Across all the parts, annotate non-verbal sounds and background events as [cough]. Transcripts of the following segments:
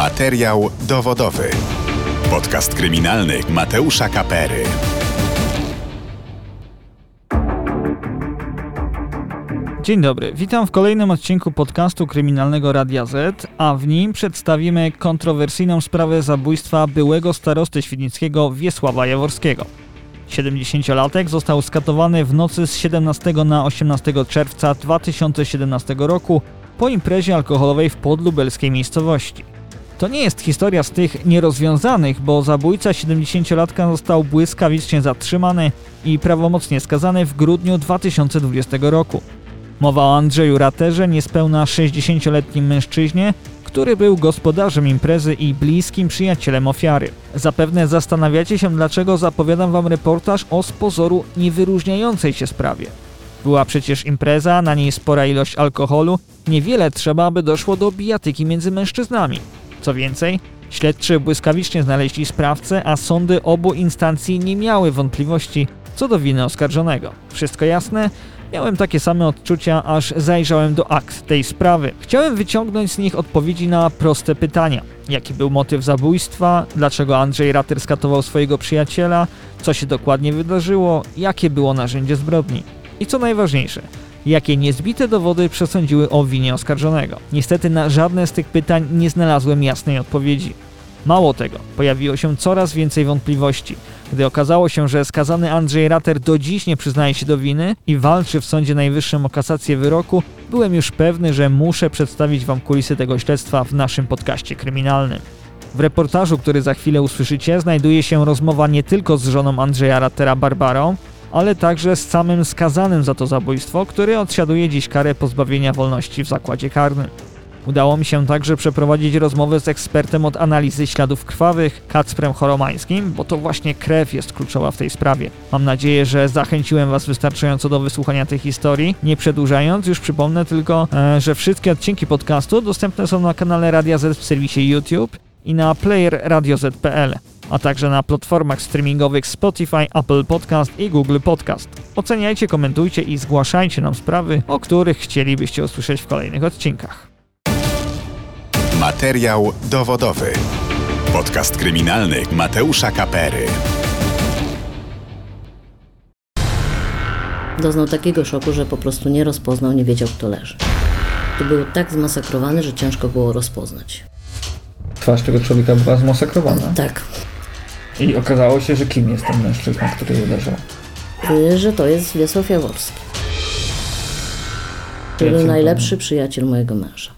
Materiał dowodowy. Podcast kryminalny Mateusza Kapery. Dzień dobry, witam w kolejnym odcinku podcastu kryminalnego Radia Z, a w nim przedstawimy kontrowersyjną sprawę zabójstwa byłego starosty świdnickiego Wiesława Jaworskiego. 70-latek został skatowany w nocy z 17 na 18 czerwca 2017 roku po imprezie alkoholowej w podlubelskiej miejscowości. To nie jest historia z tych nierozwiązanych, bo zabójca 70-latka został błyskawicznie zatrzymany i prawomocnie skazany w grudniu 2020 roku. Mowa o Andrzeju Raterze, niespełna 60-letnim mężczyźnie, który był gospodarzem imprezy i bliskim przyjacielem ofiary. Zapewne zastanawiacie się, dlaczego zapowiadam wam reportaż o z pozoru niewyróżniającej się sprawie. Była przecież impreza, na niej spora ilość alkoholu, niewiele trzeba, aby doszło do bijatyki między mężczyznami. Co więcej, śledczy błyskawicznie znaleźli sprawcę, a sądy obu instancji nie miały wątpliwości co do winy oskarżonego. Wszystko jasne? Miałem takie same odczucia, aż zajrzałem do akt tej sprawy. Chciałem wyciągnąć z nich odpowiedzi na proste pytania. Jaki był motyw zabójstwa? Dlaczego Andrzej Rater skatował swojego przyjaciela? Co się dokładnie wydarzyło? Jakie było narzędzie zbrodni? I co najważniejsze, jakie niezbite dowody przesądziły o winie oskarżonego? Niestety na żadne z tych pytań nie znalazłem jasnej odpowiedzi. Mało tego, pojawiło się coraz więcej wątpliwości. Gdy okazało się, że skazany Andrzej Rater do dziś nie przyznaje się do winy i walczy w Sądzie Najwyższym o kasację wyroku, byłem już pewny, że muszę przedstawić Wam kulisy tego śledztwa w naszym podcaście kryminalnym. W reportażu, który za chwilę usłyszycie, znajduje się rozmowa nie tylko z żoną Andrzeja Ratera Barbarą, ale także z samym skazanym za to zabójstwo, który odsiaduje dziś karę pozbawienia wolności w zakładzie karnym. Udało mi się także przeprowadzić rozmowę z ekspertem od analizy śladów krwawych, Kacprem Choromańskim, bo to właśnie krew jest kluczowa w tej sprawie. Mam nadzieję, że zachęciłem Was wystarczająco do wysłuchania tej historii. Nie przedłużając, już przypomnę tylko, e, że wszystkie odcinki podcastu dostępne są na kanale Radia Z w serwisie YouTube i na player radioz.pl, a także na platformach streamingowych Spotify, Apple Podcast i Google Podcast. Oceniajcie, komentujcie i zgłaszajcie nam sprawy, o których chcielibyście usłyszeć w kolejnych odcinkach. Materiał dowodowy. Podcast kryminalny Mateusza Kapery. Doznał takiego szoku, że po prostu nie rozpoznał, nie wiedział kto leży. To był tak zmasakrowany, że ciężko było rozpoznać. Twarz tego człowieka była zmasakrowana. Tak, I okazało się, że kim jest ten mężczyzna, który uderzył. y, że to jest Wiesław Jaworski. To był najlepszy przyjaciel mojego męża.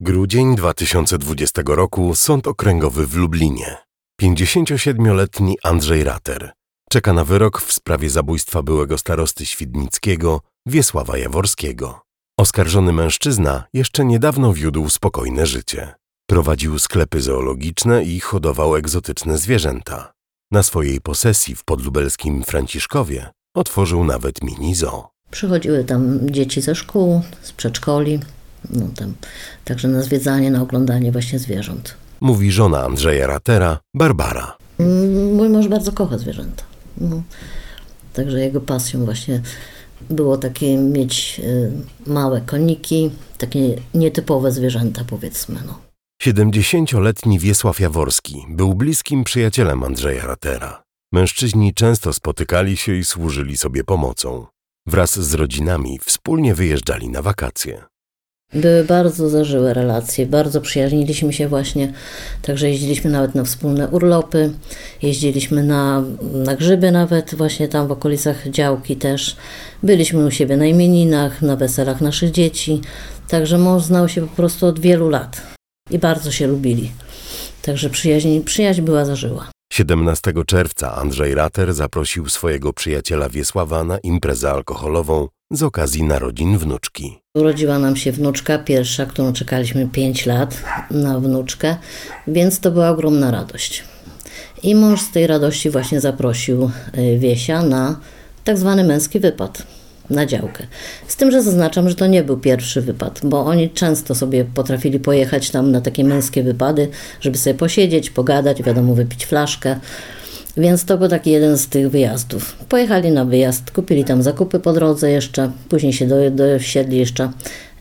Grudzień 2020 roku Sąd Okręgowy w Lublinie. 57-letni Andrzej Rater czeka na wyrok w sprawie zabójstwa byłego starosty Świdnickiego Wiesława Jaworskiego. Oskarżony mężczyzna jeszcze niedawno wiódł spokojne życie. Prowadził sklepy zoologiczne i hodował egzotyczne zwierzęta. Na swojej posesji w podlubelskim Franciszkowie otworzył nawet mini zoo. Przychodziły tam dzieci ze szkół, z przedszkoli, no tam, także na zwiedzanie, na oglądanie właśnie zwierząt. Mówi żona Andrzeja Ratera, Barbara. Mm, Mój mąż bardzo kocha zwierzęta. No. Także jego pasją właśnie było takie mieć y, małe koniki, takie nietypowe zwierzęta powiedzmy. No. 70-letni Wiesław Jaworski był bliskim przyjacielem Andrzeja Ratera. Mężczyźni często spotykali się i służyli sobie pomocą. Wraz z rodzinami wspólnie wyjeżdżali na wakacje. Były bardzo zażyłe relacje, bardzo przyjaźniliśmy się właśnie, także jeździliśmy nawet na wspólne urlopy, jeździliśmy na, na grzyby nawet właśnie tam w okolicach działki też. Byliśmy u siebie na imieninach, na weselach naszych dzieci, także mąż znał się po prostu od wielu lat i bardzo się lubili. Także przyjaźń, przyjaźń była zażyła. 17 czerwca Andrzej Rater zaprosił swojego przyjaciela Wiesława na imprezę alkoholową z okazji narodzin wnuczki. Urodziła nam się wnuczka pierwsza, którą czekaliśmy 5 lat na wnuczkę, więc to była ogromna radość. I mąż z tej radości właśnie zaprosił y, Wiesia na tak zwany męski wypad na działkę. Z tym, że zaznaczam, że to nie był pierwszy wypad, bo oni często sobie potrafili pojechać tam na takie męskie wypady, żeby sobie posiedzieć, pogadać, wiadomo, wypić flaszkę. Więc to był taki jeden z tych wyjazdów. Pojechali na wyjazd, kupili tam zakupy po drodze jeszcze, później się do, dosiedli jeszcze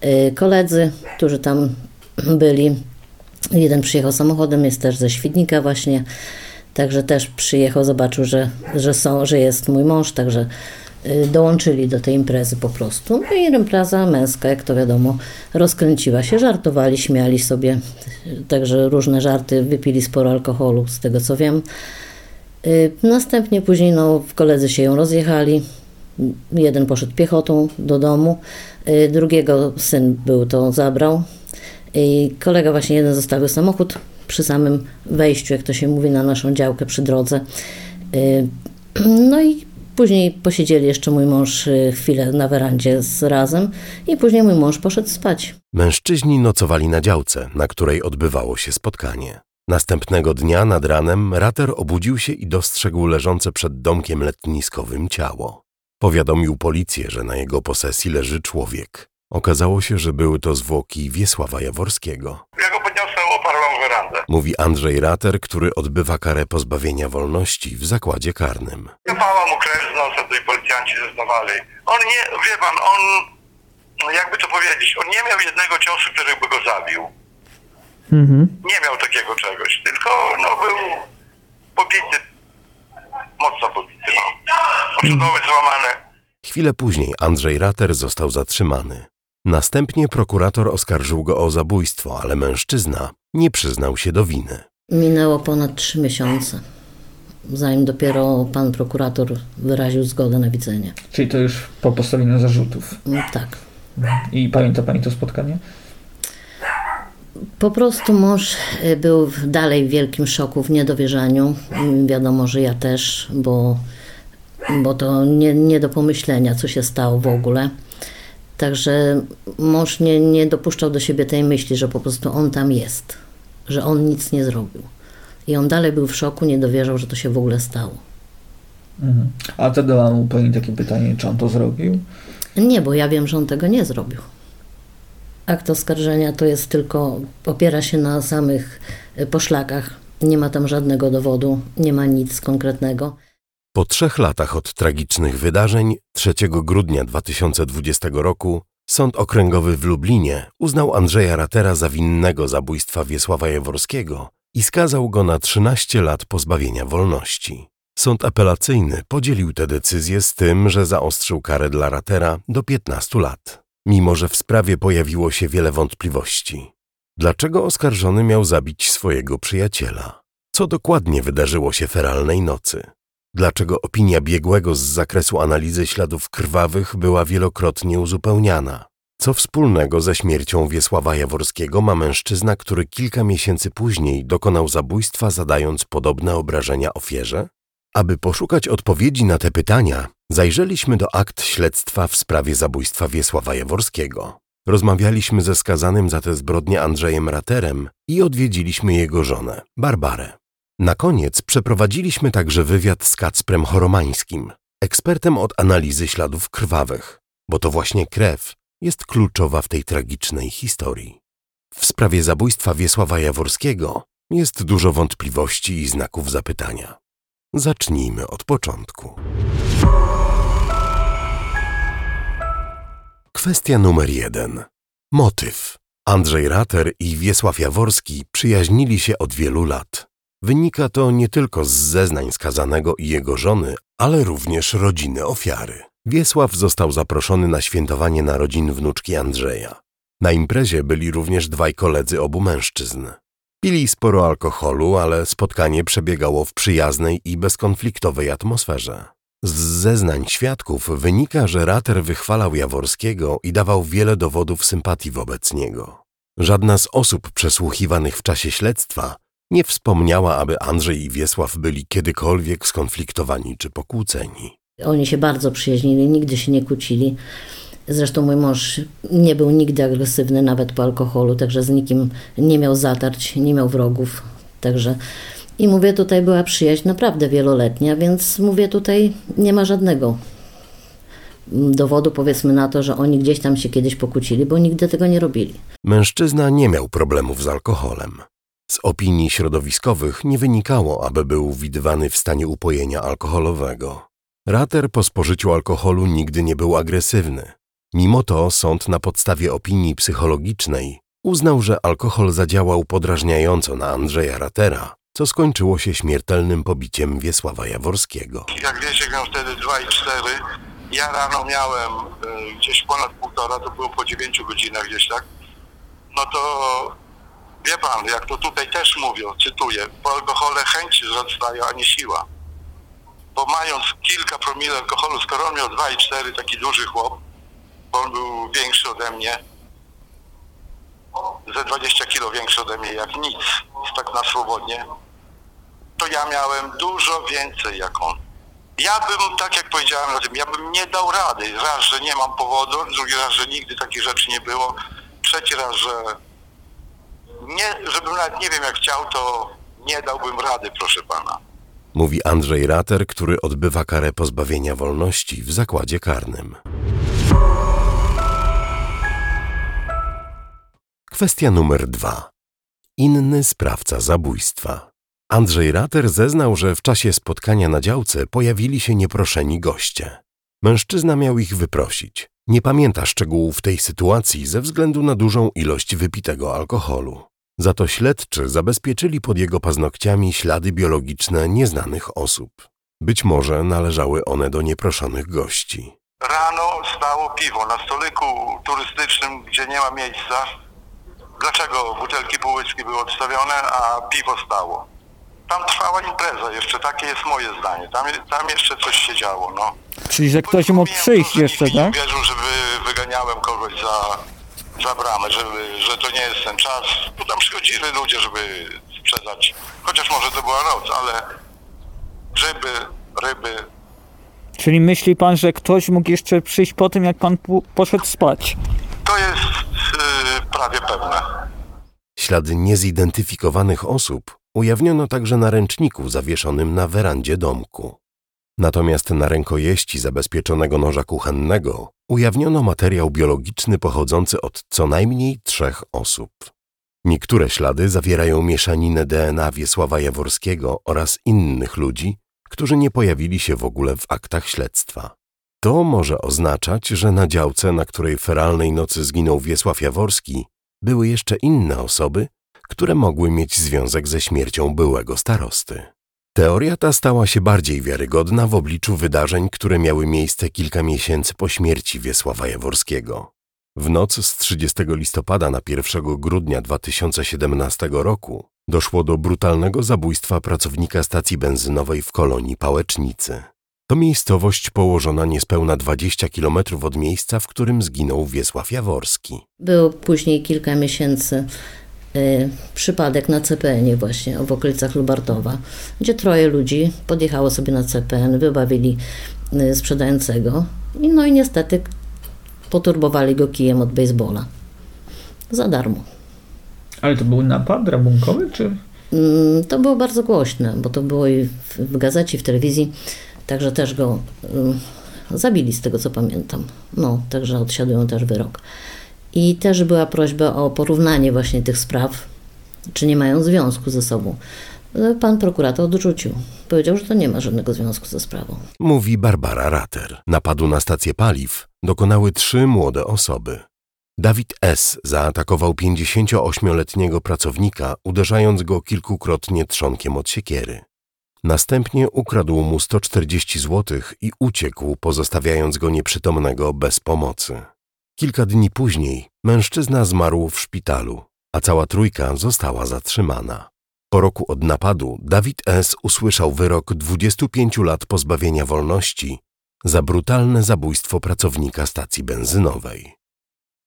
y, koledzy, którzy tam byli. Jeden przyjechał samochodem, jest też ze Świdnika właśnie, także też przyjechał, zobaczył, że, że, są, że jest mój mąż, także dołączyli do tej imprezy po prostu. No i impreza męska, jak to wiadomo, rozkręciła się, żartowali, śmiali sobie, także różne żarty, wypili sporo alkoholu, z tego co wiem. Y, Następnie później no, koledzy się ją rozjechali. Jeden poszedł piechotą do domu, y, drugiego syn był to zabrał. I kolega właśnie jeden zostawił samochód przy samym wejściu, jak to się mówi, na naszą działkę przy drodze. Y, No i później posiedzieli jeszcze mój mąż y, chwilę na werandzie z razem i później mój mąż poszedł spać. Mężczyźni nocowali na działce, na której odbywało się spotkanie. Następnego dnia nad ranem Rater obudził się i dostrzegł leżące przed domkiem letniskowym ciało. Powiadomił policję, że na jego posesji leży człowiek. Okazało się, że były to zwłoki Wiesława Jaworskiego. Ja go podniosłem, oparłem w werandę. Mówi Andrzej Rater, który odbywa karę pozbawienia wolności w zakładzie karnym. Kapała mu krew z nosa, tutaj policjanci zeznawali. On nie, wie pan, on, jakby to powiedzieć, on nie miał jednego ciosu, który by go zabił. Nie miał takiego czegoś, tylko no był pobity, mocno pobity, no. Oczodoły złamane. Chwilę później Andrzej Rater został zatrzymany. Następnie prokurator oskarżył go o zabójstwo, ale mężczyzna nie przyznał się do winy. Minęło ponad trzy miesiące, zanim dopiero pan prokurator wyraził zgodę na widzenie. Czyli to już po postawieniu zarzutów. No, tak. I pamięta Pani to spotkanie? Po prostu mąż y, był w- dalej w wielkim szoku, w niedowierzaniu. Mm, Wiadomo, że ja też, bo, bo to nie, nie do pomyślenia, co się stało w ogóle. Także mąż nie, nie dopuszczał do siebie tej myśli, że po prostu on tam jest, że on nic nie zrobił. I on dalej był w szoku, nie dowierzał, że to się w ogóle stało. Mhm. A zadała mu Pani takie pytanie, czy on to zrobił? Nie, bo ja wiem, że on tego nie zrobił. Akt oskarżenia to jest tylko, opiera się na samych y, poszlakach. Nie ma tam żadnego dowodu, nie ma nic konkretnego. Po trzech latach od tragicznych wydarzeń, 3 grudnia 2020 roku, Sąd Okręgowy w Lublinie uznał Andrzeja Ratera za winnego zabójstwa Wiesława Jaworskiego i skazał go na 13 lat pozbawienia wolności. Sąd apelacyjny podzielił tę decyzję z tym, że zaostrzył karę dla Ratera do 15 lat, mimo że w sprawie pojawiło się wiele wątpliwości. Dlaczego oskarżony miał zabić swojego przyjaciela? Co dokładnie wydarzyło się feralnej nocy? Dlaczego opinia biegłego z zakresu analizy śladów krwawych była wielokrotnie uzupełniana? Co wspólnego ze śmiercią Wiesława Jaworskiego ma mężczyzna, który kilka miesięcy później dokonał zabójstwa, zadając podobne obrażenia ofierze? Aby poszukać odpowiedzi na te pytania, zajrzeliśmy do akt śledztwa w sprawie zabójstwa Wiesława Jaworskiego. Rozmawialiśmy ze skazanym za tę zbrodnię Andrzejem Raterem i odwiedziliśmy jego żonę, Barbarę. Na koniec przeprowadziliśmy także wywiad z Kacprem Choromańskim, ekspertem od analizy śladów krwawych, bo to właśnie krew jest kluczowa w tej tragicznej historii. W sprawie zabójstwa Wiesława Jaworskiego jest dużo wątpliwości i znaków zapytania. Zacznijmy od początku. Kwestia numer jeden. Motyw. Andrzej Rater i Wiesław Jaworski przyjaźnili się od wielu lat. Wynika to nie tylko z zeznań skazanego i jego żony, ale również rodziny ofiary. Wiesław został zaproszony na świętowanie narodzin wnuczki Andrzeja. Na imprezie byli również dwaj koledzy obu mężczyzn. Pili sporo alkoholu, ale spotkanie przebiegało w przyjaznej i bezkonfliktowej atmosferze. Z zeznań świadków wynika, że Rater wychwalał Jaworskiego i dawał wiele dowodów sympatii wobec niego. Żadna z osób przesłuchiwanych w czasie śledztwa nie wspomniała, aby Andrzej i Wiesław byli kiedykolwiek skonfliktowani czy pokłóceni. Oni się bardzo przyjaźnili, nigdy się nie kłócili. Zresztą mój mąż nie był nigdy agresywny, nawet po alkoholu, także z nikim nie miał zatarć, nie miał wrogów. Także i mówię, tutaj była przyjaźń naprawdę wieloletnia, więc mówię, tutaj nie ma żadnego dowodu, powiedzmy na to, że oni gdzieś tam się kiedyś pokłócili, bo nigdy tego nie robili. Mężczyzna nie miał problemów z alkoholem. Z opinii środowiskowych nie wynikało, aby był widywany w stanie upojenia alkoholowego. Rater po spożyciu alkoholu nigdy nie był agresywny. Mimo to sąd na podstawie opinii psychologicznej Uznał, że alkohol zadziałał podrażniająco na Andrzeja Ratera, co skończyło się śmiertelnym pobiciem Wiesława Jaworskiego. Jak wiecie, miał wtedy 2 i 4. Ja rano miałem y, gdzieś ponad półtora, to było po 9 godzinach gdzieś tak. No to wie pan, jak to tutaj też mówią, cytuję, po alkohole chęć wzrastają, a nie siła. Bo mając kilka promili alkoholu, skoro on miał 2 i 4, taki duży chłop, bo on był większy ode mnie, ze 20 kilo większy ode mnie jak nic, tak na swobodnie, to ja miałem dużo więcej jak on. Ja bym, tak jak powiedziałem na tym, ja bym nie dał rady. Raz, że nie mam powodu, drugi raz, że nigdy takich rzeczy nie było, trzeci raz, że nie, żebym nawet nie wiem jak chciał, to nie dałbym rady, proszę pana. Mówi Andrzej Rater, który odbywa karę pozbawienia wolności w zakładzie karnym. Kwestia numer dwa. Inny sprawca zabójstwa. Andrzej Rater zeznał, że w czasie spotkania na działce pojawili się nieproszeni goście. Mężczyzna miał ich wyprosić. Nie pamięta szczegółów tej sytuacji ze względu na dużą ilość wypitego alkoholu. Za to śledczy zabezpieczyli pod jego paznokciami ślady biologiczne nieznanych osób. Być może należały one do nieproszonych gości. Rano stało piwo na stoliku turystycznym, gdzie nie ma miejsca. Dlaczego butelki półłycki były odstawione, a piwo stało? Tam trwała impreza jeszcze, takie jest moje zdanie. Tam, tam jeszcze coś się działo, no. Czyli, że ktoś mógł przyjść jeszcze, tak? nie wierzył, żeby wyganiałem kogoś za, za bramę, żeby, że to nie jest ten czas. Bo tam przychodzili ludzie, żeby sprzedać. Chociaż może to była noc, ale grzyby, ryby. Czyli myśli pan, że ktoś mógł jeszcze przyjść po tym, jak pan poszedł spać? To jest yy, prawie pewne. Ślady niezidentyfikowanych osób ujawniono także na ręczniku zawieszonym na werandzie domku. Natomiast na rękojeści zabezpieczonego noża kuchennego ujawniono materiał biologiczny pochodzący od co najmniej trzech osób. Niektóre ślady zawierają mieszaninę DNA Wiesława Jaworskiego oraz innych ludzi, którzy nie pojawili się w ogóle w aktach śledztwa. To może oznaczać, że na działce, na której feralnej nocy zginął Wiesław Jaworski, były jeszcze inne osoby, które mogły mieć związek ze śmiercią byłego starosty. Teoria ta stała się bardziej wiarygodna w obliczu wydarzeń, które miały miejsce kilka miesięcy po śmierci Wiesława Jaworskiego. W noc z 30 listopada na 1 grudnia 2017 roku doszło do brutalnego zabójstwa pracownika stacji benzynowej w kolonii Pałecznicy. To miejscowość położona niespełna 20 km od miejsca, w którym zginął Wiesław Jaworski. Był później kilka miesięcy przypadek na CPN-ie właśnie, w okolicach Lubartowa, gdzie troje ludzi podjechało sobie na CPN, wybawili y, sprzedającego i no i niestety poturbowali go kijem od baseballa. Za darmo. Ale to był napad rabunkowy, czy? Mm, To było bardzo głośne, bo to było i w, w gazecie, i w telewizji, także też go y, zabili z tego co pamiętam. No, także odsiadują też wyrok. I też była prośba o porównanie właśnie tych spraw, czy nie mają związku ze sobą. Pan prokurator odrzucił. Powiedział, że to nie ma żadnego związku ze sprawą. Mówi Barbara Rater. Napadu na stację paliw dokonały trzy młode osoby. Dawid S. zaatakował 58-letniego pracownika, uderzając go kilkukrotnie trzonkiem od siekiery. Następnie ukradł mu 140 zł i uciekł, pozostawiając go nieprzytomnego bez pomocy. Kilka dni później mężczyzna zmarł w szpitalu, a cała trójka została zatrzymana. Po roku od napadu Dawid S. usłyszał wyrok 25 lat pozbawienia wolności za brutalne zabójstwo pracownika stacji benzynowej.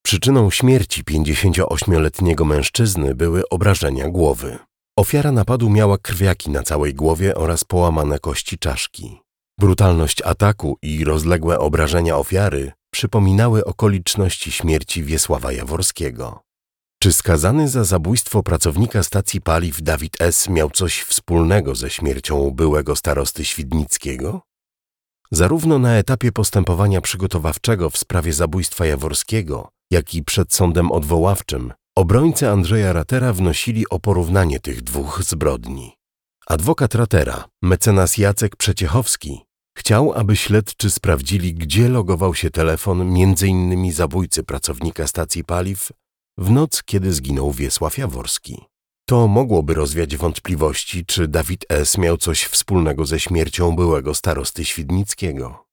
Przyczyną śmierci 58-letniego mężczyzny były obrażenia głowy. Ofiara napadu miała krwiaki na całej głowie oraz połamane kości czaszki. Brutalność ataku i rozległe obrażenia ofiary przypominały okoliczności śmierci Wiesława Jaworskiego. Czy skazany za zabójstwo pracownika stacji paliw Dawid S. miał coś wspólnego ze śmiercią byłego starosty Świdnickiego? Zarówno na etapie postępowania przygotowawczego w sprawie zabójstwa Jaworskiego, jak i przed sądem odwoławczym, obrońcy Andrzeja Ratera wnosili o porównanie tych dwóch zbrodni. Adwokat Ratera, mecenas Jacek Przeciechowski, chciał, aby śledczy sprawdzili, gdzie logował się telefon m.in. zabójcy pracownika stacji paliw w noc, kiedy zginął Wiesław Jaworski. To mogłoby rozwiać wątpliwości, czy Dawid S. miał coś wspólnego ze śmiercią byłego starosty Świdnickiego.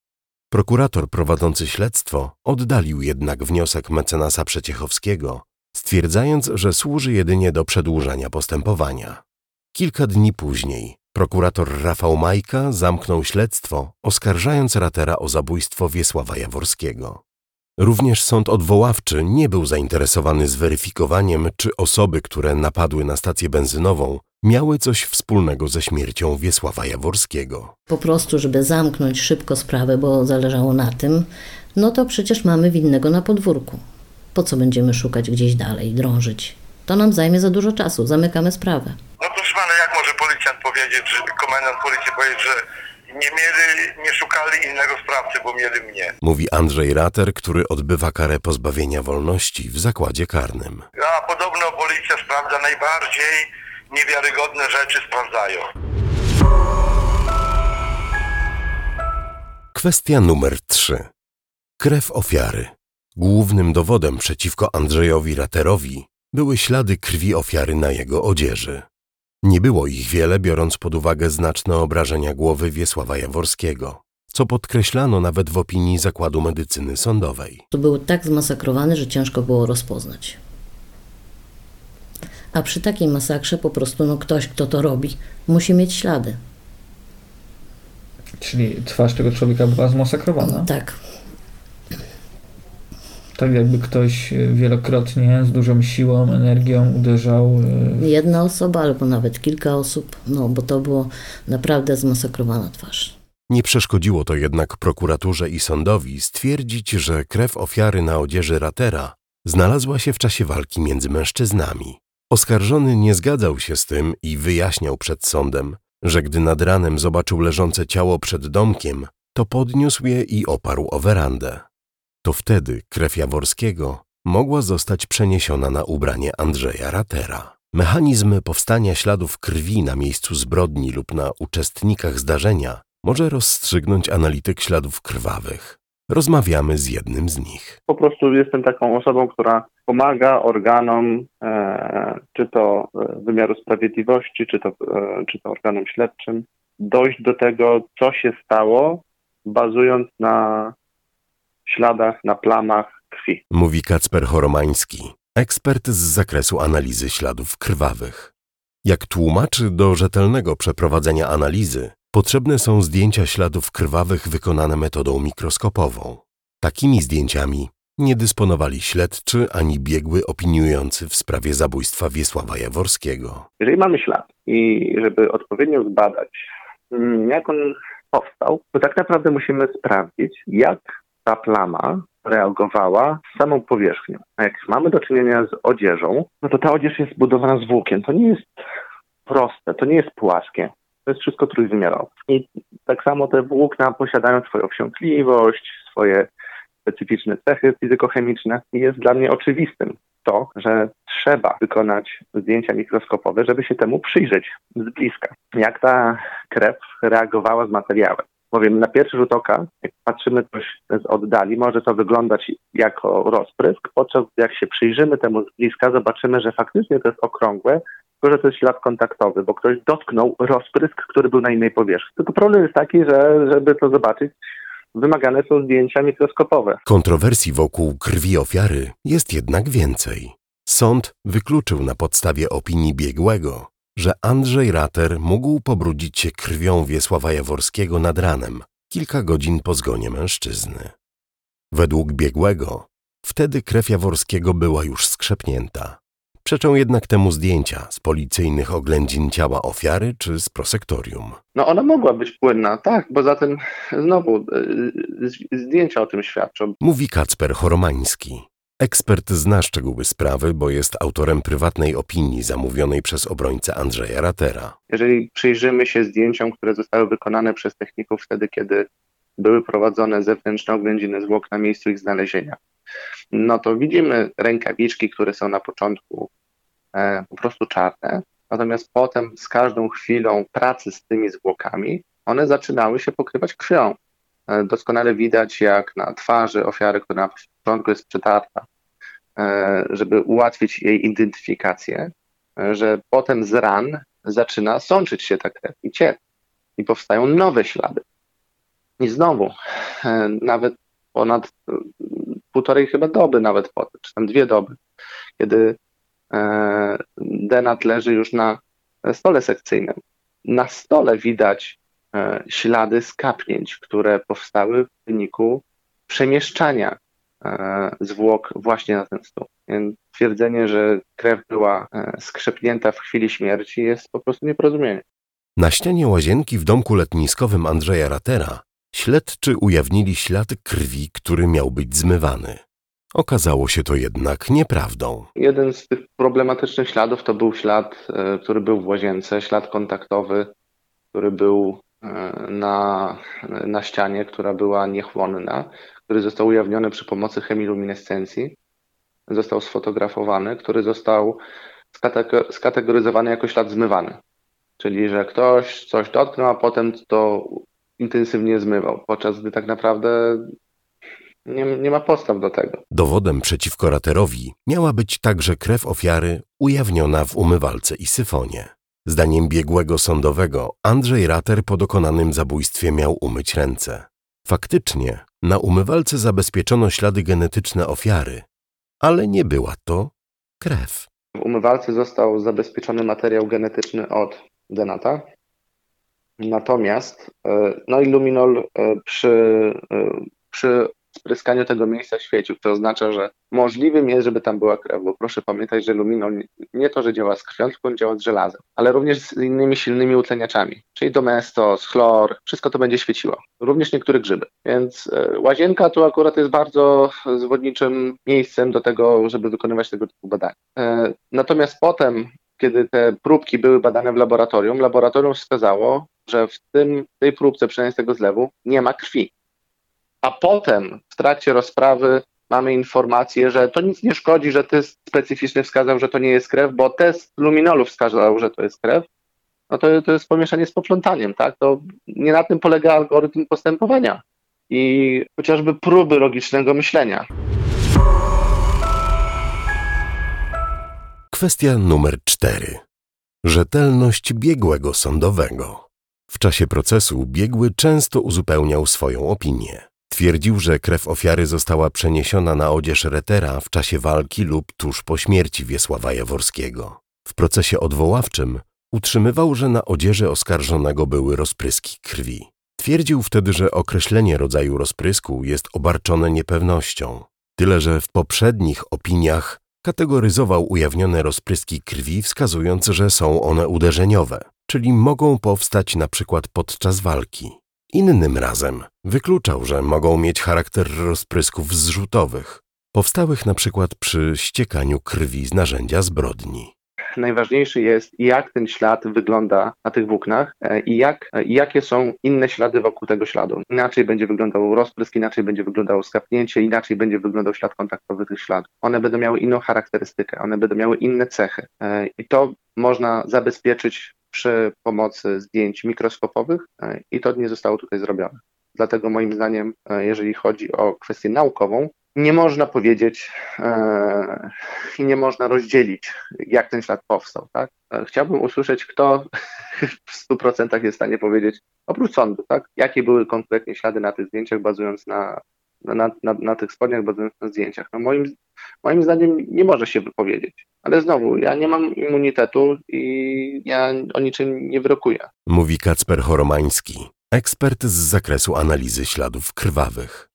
Prokurator prowadzący śledztwo oddalił jednak wniosek mecenasa Przeciechowskiego, stwierdzając, że służy jedynie do przedłużania postępowania. Kilka dni później prokurator Rafał Majka zamknął śledztwo, oskarżając Ratera o zabójstwo Wiesława Jaworskiego. Również sąd odwoławczy nie był zainteresowany zweryfikowaniem, czy osoby, które napadły na stację benzynową, miały coś wspólnego ze śmiercią Wiesława Jaworskiego. Po prostu, żeby zamknąć szybko sprawę, bo zależało na tym, no to przecież mamy winnego na podwórku. Po co będziemy szukać gdzieś dalej, drążyć? To nam zajmie za dużo czasu, zamykamy sprawę. No proszę pana, jak może powiedzieć, że komendant policji powiedzieć, że nie mieli, nie szukali innego sprawcy, bo mieli mnie. Mówi Andrzej Rater, który odbywa karę pozbawienia wolności w zakładzie karnym. A podobno policja sprawdza najbardziej niewiarygodne rzeczy sprawdzają. Kwestia numer 3. Krew ofiary. Głównym dowodem przeciwko Andrzejowi Raterowi były ślady krwi ofiary na jego odzieży. Nie było ich wiele, biorąc pod uwagę znaczne obrażenia głowy Wiesława Jaworskiego, co podkreślano nawet w opinii Zakładu Medycyny Sądowej. To był tak zmasakrowany, że ciężko było rozpoznać. A przy takiej masakrze po prostu no, ktoś, kto to robi, musi mieć ślady. Czyli twarz tego człowieka była zmasakrowana. Tak. Tak jakby ktoś e, wielokrotnie z dużą siłą, energią uderzał. e, Jedna osoba albo nawet kilka osób, no bo to było naprawdę zmasakrowana twarz. Nie przeszkodziło to jednak prokuraturze i sądowi stwierdzić, że krew ofiary na odzieży Ratera znalazła się w czasie walki między mężczyznami. Oskarżony nie zgadzał się z tym i wyjaśniał przed sądem, że gdy nad ranem zobaczył leżące ciało przed domkiem, to podniósł je i oparł o werandę. To wtedy krew Jaworskiego mogła zostać przeniesiona na ubranie Andrzeja Ratera. Mechanizm powstania śladów krwi na miejscu zbrodni lub na uczestnikach zdarzenia może rozstrzygnąć analityk śladów krwawych. Rozmawiamy z jednym z nich. po prostu jestem taką osobą, która pomaga organom, e, czy to e, wymiaru sprawiedliwości, czy to, e, czy to organom śledczym, dojść do tego, co się stało, bazując na śladach, na plamach krwi. Mówi Kacper Choromański, ekspert z zakresu analizy śladów krwawych. Jak tłumaczy, do rzetelnego przeprowadzenia analizy potrzebne są zdjęcia śladów krwawych wykonane metodą mikroskopową. Takimi zdjęciami nie dysponowali śledczy ani biegły opiniujący w sprawie zabójstwa Wiesława Jaworskiego. Jeżeli mamy ślad i żeby odpowiednio zbadać, mm, jak on powstał, to tak naprawdę musimy sprawdzić, jak ta plama reagowała z samą powierzchnią. A jak mamy do czynienia z odzieżą, no to ta odzież jest zbudowana z włókien. To nie jest proste, to nie jest płaskie. To jest wszystko trójwymiarowe. I tak samo te włókna posiadają swoją wsiąkliwość, swoje specyficzne cechy fizykochemiczne. I jest dla mnie oczywistym to, że trzeba wykonać zdjęcia mikroskopowe, żeby się temu przyjrzeć z bliska. Jak ta krew reagowała z materiałem. Bowiem na pierwszy rzut oka, jak patrzymy coś z oddali, może to wyglądać jako rozprysk, podczas gdy jak się przyjrzymy temu z bliska, zobaczymy, że faktycznie to jest okrągłe, tylko że to jest ślad kontaktowy, bo ktoś dotknął rozprysk, który był na innej powierzchni. Tylko problem jest taki, że żeby to zobaczyć, wymagane są zdjęcia mikroskopowe. Kontrowersji wokół krwi ofiary jest jednak więcej. Sąd wykluczył na podstawie opinii biegłego, że Andrzej Rater mógł pobrudzić się krwią Wiesława Jaworskiego nad ranem, kilka godzin po zgonie mężczyzny. Według biegłego, wtedy krew Jaworskiego była już skrzepnięta. Przeczą jednak temu zdjęcia z policyjnych oględzin ciała ofiary czy z prosektorium. No ona mogła być płynna, tak, bo zatem znowu y, z- zdjęcia o tym świadczą. Mówi Kacper Choromański. Ekspert zna szczegóły sprawy, bo jest autorem prywatnej opinii zamówionej przez obrońcę Andrzeja Ratera. Jeżeli przyjrzymy się zdjęciom, które zostały wykonane przez techników wtedy, kiedy były prowadzone zewnętrzne oględziny zwłok na miejscu ich znalezienia, no to widzimy rękawiczki, które są na początku e, po prostu czarne, natomiast potem z każdą chwilą pracy z tymi zwłokami one zaczynały się pokrywać krwią. E, doskonale widać, jak na twarzy ofiary, która na początku jest przetarta, żeby ułatwić jej identyfikację, że potem z ran zaczyna sączyć się ta krew i ciec i powstają nowe ślady. I znowu, nawet ponad półtorej chyba doby nawet potem, czy tam dwie doby, kiedy denat leży już na stole sekcyjnym. Na stole widać e, ślady skapnięć, które powstały w wyniku przemieszczania e, zwłok właśnie na ten stół. Więc twierdzenie, że krew była e, skrzepnięta w chwili śmierci jest po prostu nieporozumienie. Na ścianie łazienki w domku letniskowym Andrzeja Ratera śledczy ujawnili ślad krwi, który miał być zmywany. Okazało się to jednak nieprawdą. Jeden z tych problematycznych śladów to był ślad, e, który był w łazience, ślad kontaktowy, który był e, na, na ścianie, która była niechłonna, który został ujawniony przy pomocy chemiluminescencji, został sfotografowany, który został skategoryzowany jako ślad zmywany. Czyli, że ktoś coś dotknął, a potem to intensywnie zmywał, podczas gdy tak naprawdę nie, nie ma podstaw do tego. Dowodem przeciwko raterowi miała być także krew ofiary ujawniona w umywalce i syfonie. Zdaniem biegłego sądowego Andrzej Rater po dokonanym zabójstwie miał umyć ręce. Faktycznie na umywalce zabezpieczono ślady genetyczne ofiary, ale nie była to krew. W umywalce został zabezpieczony materiał genetyczny od Denata. Natomiast e, no i luminol e, przy, e, przy spryskaniu tego miejsca świecił, to oznacza, że możliwym jest, żeby tam była krew, bo proszę pamiętać, że luminol nie to, że działa z krwią, tylko działa z żelazem, ale również z innymi silnymi utleniaczami, czyli domestos, chlor, wszystko to będzie świeciło, również niektóre grzyby. Więc e, łazienka tu akurat jest bardzo zwodniczym miejscem do tego, żeby wykonywać tego typu badania. E, natomiast potem, kiedy te próbki były badane w laboratorium, laboratorium wskazało, że w tym, tej próbce, przynajmniej z tego zlewu, nie ma krwi a potem w trakcie rozprawy mamy informację, że to nic nie szkodzi, że test specyficzny wskazał, że to nie jest krew, bo test luminolu wskazał, że to jest krew, no to, to jest pomieszanie z poplątaniem, tak? To nie na tym polega algorytm postępowania i chociażby próby logicznego myślenia. Kwestia numer cztery. Rzetelność biegłego sądowego. W czasie procesu biegły często uzupełniał swoją opinię. Twierdził, że krew ofiary została przeniesiona na odzież retera w czasie walki lub tuż po śmierci Wiesława Jaworskiego. W procesie odwoławczym utrzymywał, że na odzieży oskarżonego były rozpryski krwi. Twierdził wtedy, że określenie rodzaju rozprysku jest obarczone niepewnością. Tyle, że w poprzednich opiniach kategoryzował ujawnione rozpryski krwi, wskazując, że są one uderzeniowe, czyli mogą powstać na przykład podczas walki. Innym razem wykluczał, że mogą mieć charakter rozprysków zrzutowych, powstałych na przykład przy ściekaniu krwi z narzędzia zbrodni. Najważniejszy jest, jak ten ślad wygląda na tych włóknach e, i jak, e, jakie są inne ślady wokół tego śladu. Inaczej będzie wyglądał rozprysk, inaczej będzie wyglądało skapnięcie, inaczej będzie wyglądał ślad kontaktowy tych śladów. One będą miały inną charakterystykę, one będą miały inne cechy. E, I to można zabezpieczyć przy pomocy zdjęć mikroskopowych e, i to nie zostało tutaj zrobione. Dlatego moim zdaniem, e, jeżeli chodzi o kwestię naukową, nie można powiedzieć e, i nie można rozdzielić, jak ten ślad powstał. Tak? Chciałbym usłyszeć, kto [laughs] w 100% jest w stanie powiedzieć, oprócz sądu, tak? jakie były konkretnie ślady na tych zdjęciach, bazując na, na, na, na tych spodniach, bazując na zdjęciach. No moim, moim zdaniem nie może się wypowiedzieć. Ale znowu, ja nie mam immunitetu i ja o niczym nie wyrokuję. Mówi Kacper Choromański, ekspert z zakresu analizy śladów krwawych.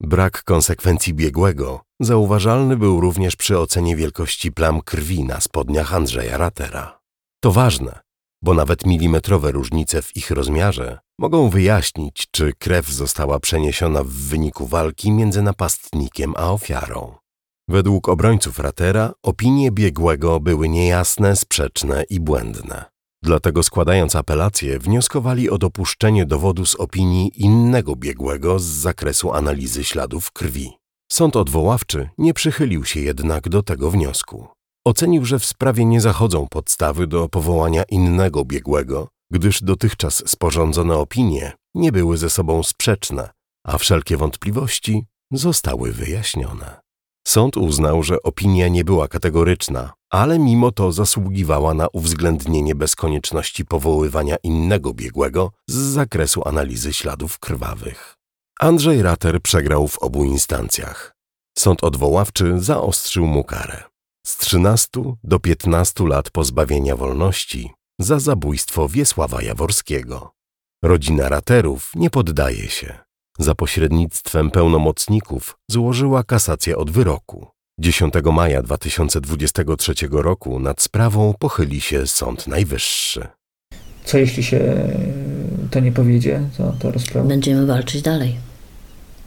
Brak konsekwencji biegłego zauważalny był również przy ocenie wielkości plam krwi na spodniach Andrzeja Ratera. To ważne, bo nawet milimetrowe różnice w ich rozmiarze mogą wyjaśnić, czy krew została przeniesiona w wyniku walki między napastnikiem a ofiarą. Według obrońców Ratera opinie biegłego były niejasne, sprzeczne i błędne. Dlatego składając apelację wnioskowali o dopuszczenie dowodu z opinii innego biegłego z zakresu analizy śladów krwi. Sąd odwoławczy nie przychylił się jednak do tego wniosku. Ocenił, że w sprawie nie zachodzą podstawy do powołania innego biegłego, gdyż dotychczas sporządzone opinie nie były ze sobą sprzeczne, a wszelkie wątpliwości zostały wyjaśnione. Sąd uznał, że opinia nie była kategoryczna, ale mimo to zasługiwała na uwzględnienie bez konieczności powoływania innego biegłego z zakresu analizy śladów krwawych. Andrzej Rater przegrał w obu instancjach. Sąd odwoławczy zaostrzył mu karę z 13 do 15 lat pozbawienia wolności za zabójstwo Wiesława Jaworskiego. Rodzina Raterów nie poddaje się. Za pośrednictwem pełnomocników złożyła kasację od wyroku. 10 maja 2023 roku nad sprawą pochyli się Sąd Najwyższy. Co jeśli się to nie powiedzie, to, to rozprawa? Będziemy walczyć dalej.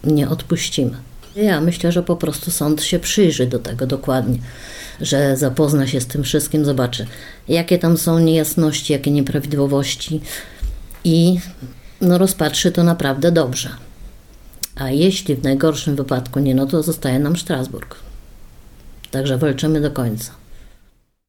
Nie odpuścimy. Ja myślę, że po prostu sąd się przyjrzy do tego dokładnie, że zapozna się z tym wszystkim, zobaczy, jakie tam są niejasności, jakie nieprawidłowości i no, rozpatrzy to naprawdę dobrze. A jeśli w najgorszym wypadku nie, no to zostaje nam Strasburg. Także walczymy do końca.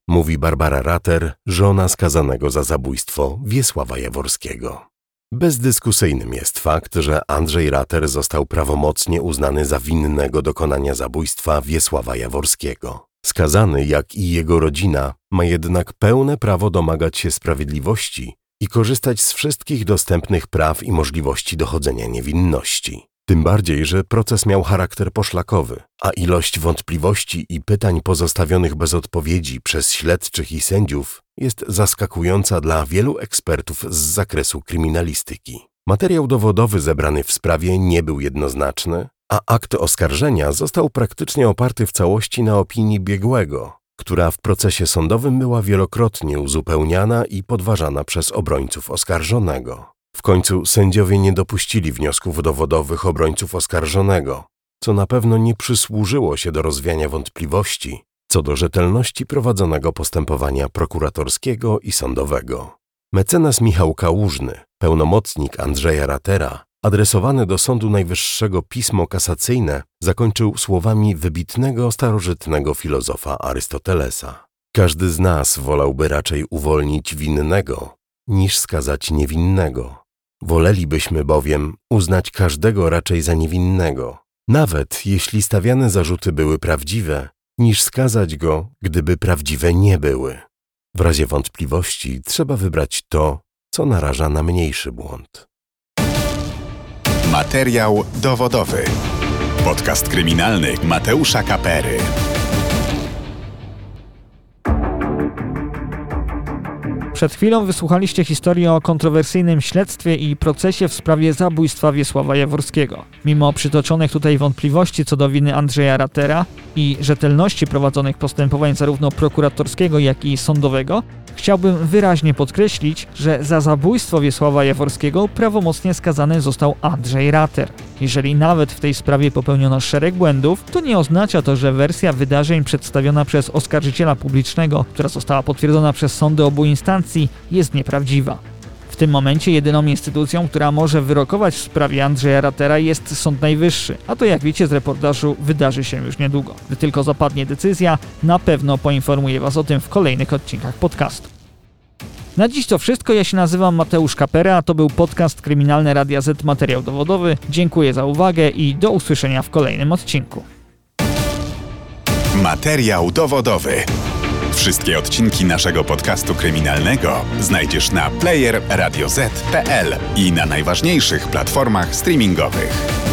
Mówi Barbara Rater, żona skazanego za zabójstwo Wiesława Jaworskiego. Bezdyskusyjnym jest fakt, że Andrzej Rater został prawomocnie uznany za winnego dokonania zabójstwa Wiesława Jaworskiego. Skazany, jak i jego rodzina, ma jednak pełne prawo domagać się sprawiedliwości i korzystać z wszystkich dostępnych praw i możliwości dochodzenia niewinności. Tym bardziej, że proces miał charakter poszlakowy, a ilość wątpliwości i pytań pozostawionych bez odpowiedzi przez śledczych i sędziów jest zaskakująca dla wielu ekspertów z zakresu kryminalistyki. Materiał dowodowy zebrany w sprawie nie był jednoznaczny, a akt oskarżenia został praktycznie oparty w całości na opinii biegłego, która w procesie sądowym była wielokrotnie uzupełniana i podważana przez obrońców oskarżonego. W końcu sędziowie nie dopuścili wniosków dowodowych obrońców oskarżonego, co na pewno nie przysłużyło się do rozwiania wątpliwości co do rzetelności prowadzonego postępowania prokuratorskiego i sądowego. Mecenas Michał Kałużny, pełnomocnik Andrzeja Ratera, adresowany do Sądu Najwyższego pismo kasacyjne zakończył słowami wybitnego starożytnego filozofa Arystotelesa. Każdy z nas wolałby raczej uwolnić winnego, niż skazać niewinnego. Wolelibyśmy bowiem uznać każdego raczej za niewinnego, nawet jeśli stawiane zarzuty były prawdziwe, niż skazać go, gdyby prawdziwe nie były. W razie wątpliwości trzeba wybrać to, co naraża na mniejszy błąd. Materiał dowodowy. Podcast kryminalny Mateusza Kapery. Przed chwilą wysłuchaliście historii o kontrowersyjnym śledztwie i procesie w sprawie zabójstwa Wiesława Jaworskiego. Mimo przytoczonych tutaj wątpliwości co do winy Andrzeja Ratera i rzetelności prowadzonych postępowań zarówno prokuratorskiego, jak i sądowego, Chciałbym wyraźnie podkreślić, że za zabójstwo Wiesława Jaworskiego prawomocnie skazany został Andrzej Rater. Jeżeli nawet w tej sprawie popełniono szereg błędów, to nie oznacza to, że wersja wydarzeń przedstawiona przez oskarżyciela publicznego, która została potwierdzona przez sądy obu instancji, jest nieprawdziwa. W tym momencie jedyną instytucją, która może wyrokować w sprawie Andrzeja Ratera jest Sąd Najwyższy, a to jak wiecie z reportażu wydarzy się już niedługo. Gdy tylko zapadnie decyzja, na pewno poinformuję Was o tym w kolejnych odcinkach podcastu. Na dziś to wszystko. Ja się nazywam Mateusz Kapera, to był podcast Kryminalny Radia Z Materiał Dowodowy. Dziękuję za uwagę i do usłyszenia w kolejnym odcinku. Materiał dowodowy. Wszystkie odcinki naszego podcastu kryminalnego znajdziesz na player radioz.pl i na najważniejszych platformach streamingowych.